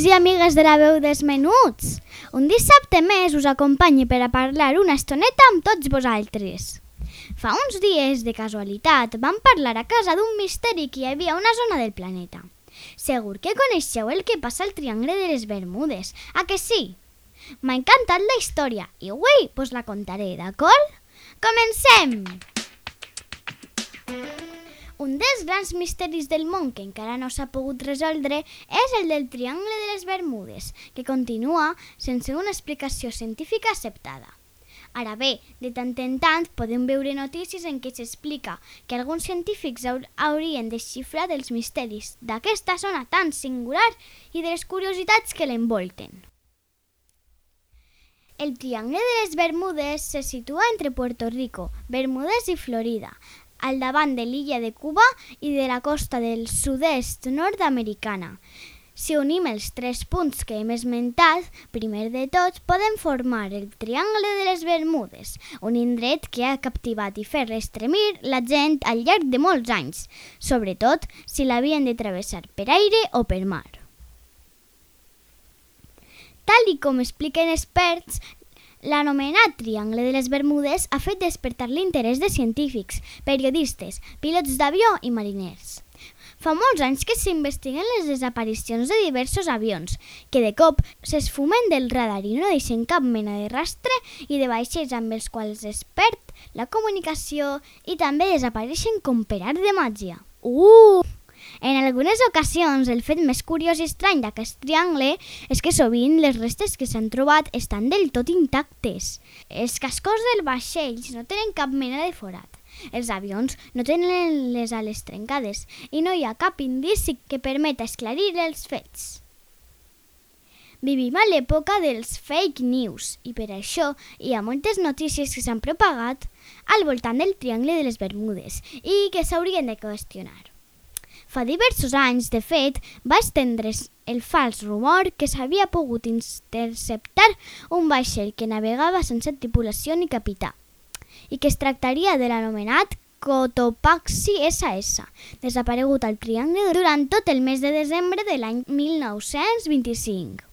Amics i amigues de la veu dels menuts! Un dissabte més us acompanyi per a parlar una estoneta amb tots vosaltres. Fa uns dies, de casualitat, vam parlar a casa d'un misteri que hi havia a una zona del planeta. Segur que coneixeu el que passa al Triangle de les Bermudes, a que sí? M'ha encantat la història i avui vos la contaré, d'acord? Comencem! Un dels grans misteris del món que encara no s'ha pogut resoldre és el del Triangle de les Bermudes, que continua sense una explicació científica acceptada. Ara bé, de tant en tant podem veure notícies en què s'explica que alguns científics haurien desxifrat els misteris d'aquesta zona tan singular i de les curiositats que l'envolten. El Triangle de les Bermudes se situa entre Puerto Rico, Bermudes i Florida, al davant de l'illa de Cuba i de la costa del sud-est nord-americana. Si unim els tres punts que hem esmentat, primer de tot podem formar el Triangle de les Bermudes, un indret que ha captivat i fet estremir la gent al llarg de molts anys, sobretot si l'havien de travessar per aire o per mar. Tal i com expliquen experts, L'anomenat Triangle de les Bermudes ha fet despertar l'interès de científics, periodistes, pilots d'avió i mariners. Fa molts anys que s'investiguen les desaparicions de diversos avions, que de cop s'esfumen del radar i no deixen cap mena de rastre i de vaixells amb els quals es perd la comunicació i també desapareixen com per art de màgia. Uh! En algunes ocasions, el fet més curiós i estrany d'aquest triangle és que sovint les restes que s'han trobat estan del tot intactes. Els cascos dels vaixells no tenen cap mena de forat. Els avions no tenen les ales trencades i no hi ha cap indici que permeta esclarir els fets. Vivim a l'època dels fake news i per això hi ha moltes notícies que s'han propagat al voltant del Triangle de les Bermudes i que s'haurien de qüestionar. Fa diversos anys, de fet, va estendre's el fals rumor que s'havia pogut interceptar un vaixell que navegava sense tripulació ni capità i que es tractaria de l'anomenat Cotopaxi SS, desaparegut al Triangle durant tot el mes de desembre de l'any 1925.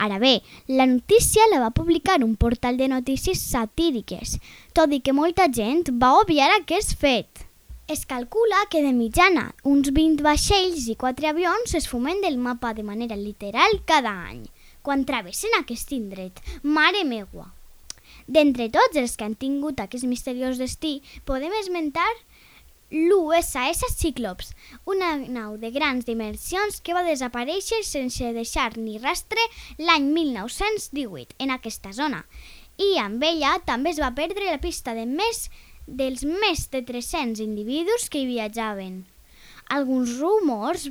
Ara bé, la notícia la va publicar un portal de notícies satíriques, tot i que molta gent va obviar aquest fet. Es calcula que de mitjana uns 20 vaixells i 4 avions es fumen del mapa de manera literal cada any, quan travessen aquest indret. Mare meua! D'entre tots els que han tingut aquest misteriós destí, podem esmentar l'USS Cyclops, una nau de grans dimensions que va desaparèixer sense deixar ni rastre l'any 1918 en aquesta zona. I amb ella també es va perdre la pista de més dels més de 300 individus que hi viatjaven. Alguns rumors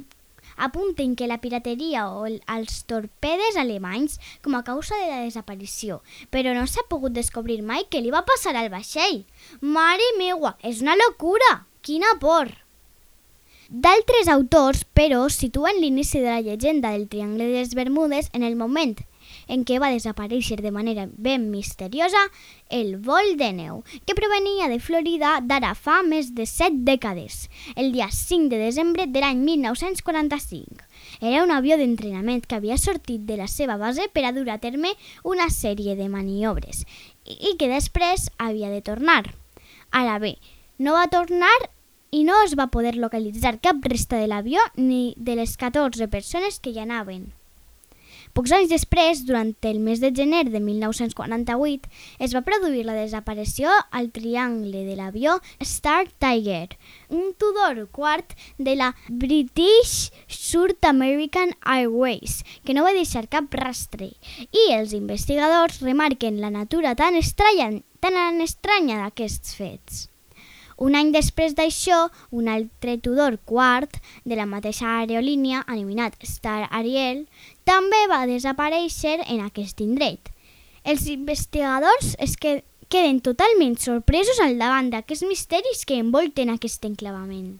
apunten que la pirateria o els torpedes alemanys com a causa de la desaparició, però no s'ha pogut descobrir mai què li va passar al vaixell. Mare meua, és una locura! Quina por! D'altres autors, però, situen l'inici de la llegenda del Triangle de les Bermudes en el moment en què va desaparèixer de manera ben misteriosa el vol de neu, que provenia de Florida d'ara fa més de set dècades, el dia 5 de desembre de l'any 1945. Era un avió d'entrenament que havia sortit de la seva base per a dur a terme una sèrie de maniobres i que després havia de tornar. Ara bé, no va tornar i no es va poder localitzar cap resta de l'avió ni de les 14 persones que hi anaven. Pocs anys després, durant el mes de gener de 1948, es va produir la desaparició al triangle de l'avió Star Tiger, un Tudor quart de la British South American Airways, que no va deixar cap rastre, i els investigadors remarquen la natura tan estranya, tan estranya d'aquests fets. Un any després d'això, un altre Tudor quart de la mateixa aerolínia, anomenat Star Ariel, també va desaparèixer en aquest indret. Els investigadors es que queden totalment sorpresos al davant d'aquests misteris que envolten aquest enclavament.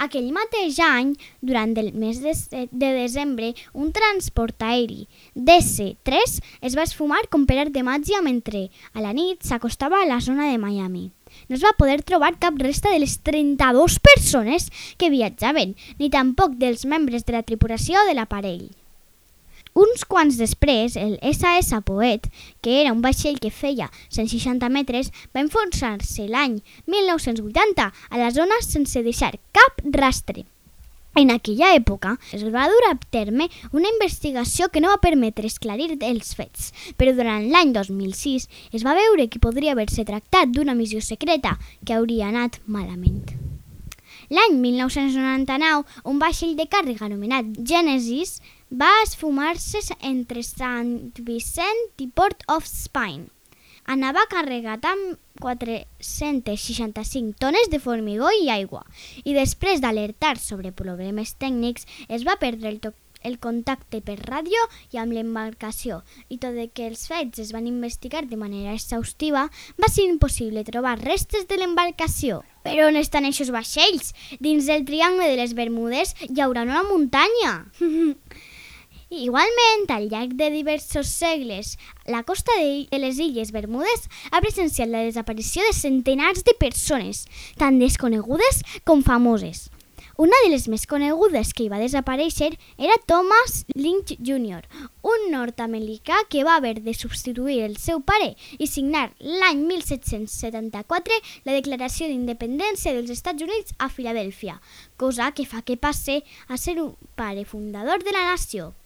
Aquell mateix any, durant el mes de, de desembre, un transport aeri DC-3 es va esfumar com per art de màgia mentre a la nit s'acostava a la zona de Miami. No es va poder trobar cap resta de les 32 persones que viatjaven, ni tampoc dels membres de la tripulació de l'aparell. Uns quants després, el SS Poet, que era un vaixell que feia 160 metres, va enfonsar-se l'any 1980 a la zona sense deixar cap rastre. En aquella època es va dur a terme una investigació que no va permetre esclarir els fets, però durant l'any 2006 es va veure que podria haver-se tractat d'una missió secreta que hauria anat malament. L'any 1999, un vaixell de càrrega anomenat Genesis va esfumar-se entre Sant Vicent i Port of Spain. Anava carregat amb 465 tones de formigó i aigua i després d'alertar sobre problemes tècnics es va perdre el, el contacte per ràdio i amb l'embarcació i tot i que els fets es van investigar de manera exhaustiva va ser impossible trobar restes de l'embarcació. Però on estan aquests vaixells? Dins del Triangle de les Bermudes hi haurà una muntanya. Igualment, al llarg de diversos segles, la costa de les Illes Bermudes ha presenciat la desaparició de centenars de persones, tant desconegudes com famoses. Una de les més conegudes que hi va desaparèixer era Thomas Lynch Jr., un nord-americà que va haver de substituir el seu pare i signar l'any 1774 la Declaració d'Independència dels Estats Units a Filadèlfia, cosa que fa que passe a ser un pare fundador de la nació.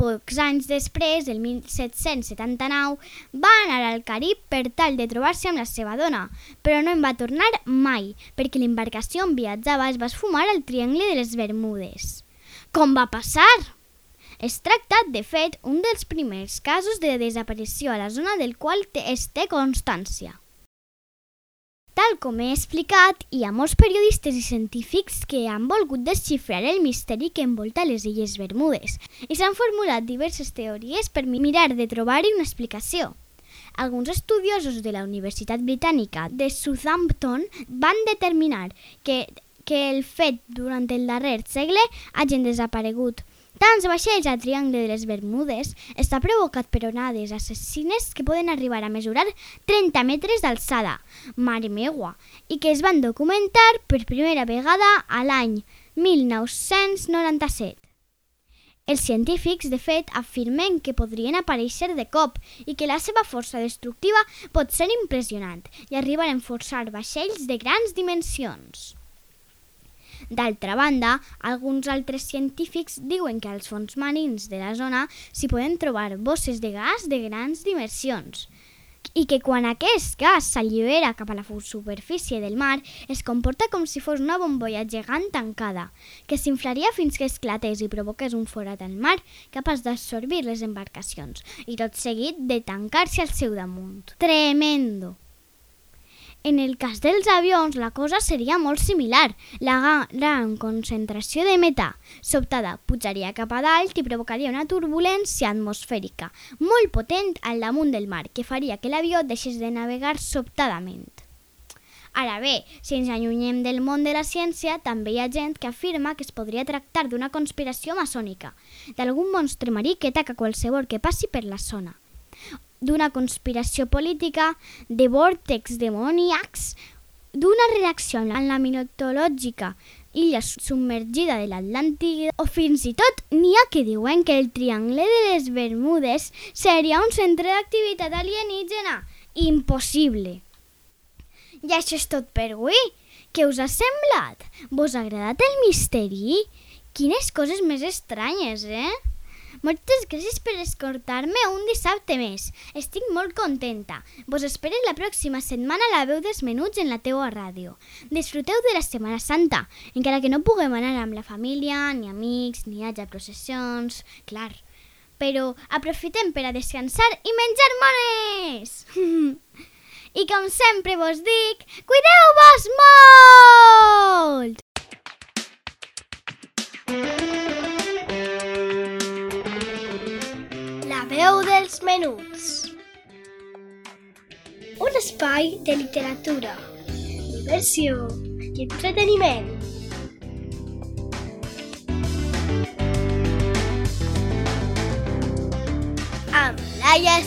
Pocs anys després, el 1779, va anar al Carib per tal de trobar-se amb la seva dona, però no en va tornar mai, perquè l'embarcació on viatjava es va esfumar al Triangle de les Bermudes. Com va passar? Es tracta, de fet, un dels primers casos de desaparició a la zona del qual es té constància. Tal com he explicat, hi ha molts periodistes i científics que han volgut desxifrar el misteri que envolta les Illes Bermudes i s'han formulat diverses teories per mirar de trobar-hi una explicació. Alguns estudiosos de la Universitat Britànica de Southampton van determinar que, que el fet durant el darrer segle hagin desaparegut Tants vaixells al Triangle de les Bermudes està provocat per onades assassines que poden arribar a mesurar 30 metres d'alçada, mare meua, i que es van documentar per primera vegada a l'any 1997. Els científics, de fet, afirmen que podrien aparèixer de cop i que la seva força destructiva pot ser impressionant i arribar a enforçar vaixells de grans dimensions. D'altra banda, alguns altres científics diuen que als fons marins de la zona s'hi poden trobar bosses de gas de grans dimensions i que quan aquest gas s'allibera cap a la superfície del mar es comporta com si fos una bombolla gegant tancada, que s'inflaria fins que esclatés i provoqués un forat al mar capaç d'absorbir les embarcacions i tot seguit de tancar-se al seu damunt. Tremendo! En el cas dels avions, la cosa seria molt similar. La gran concentració de metà sobtada pujaria cap a dalt i provocaria una turbulència atmosfèrica molt potent al damunt del mar que faria que l'avió deixés de navegar sobtadament. Ara bé, si ens allunyem del món de la ciència, també hi ha gent que afirma que es podria tractar d'una conspiració maçònica, d'algun monstre marí que ataca qualsevol que passi per la zona d'una conspiració política, de vòrtex demoníacs, d'una reacció en la mitològica illa submergida de l'Atlàntida o fins i tot n'hi ha que diuen que el Triangle de les Bermudes seria un centre d'activitat alienígena. Impossible! I això és tot per avui. Què us ha semblat? Vos ha agradat el misteri? Quines coses més estranyes, eh? Moltes gràcies per escoltar-me un dissabte més. Estic molt contenta. Vos esperes la pròxima setmana a la veu dels menuts en la teua ràdio. Disfruteu de la Setmana Santa, encara que no puguem anar amb la família, ni amics, ni haja processions... Clar, però aprofitem per a descansar i menjar mones! I com sempre vos dic, cuideu-vos de literatura, diversió i entreteniment. Amb Laia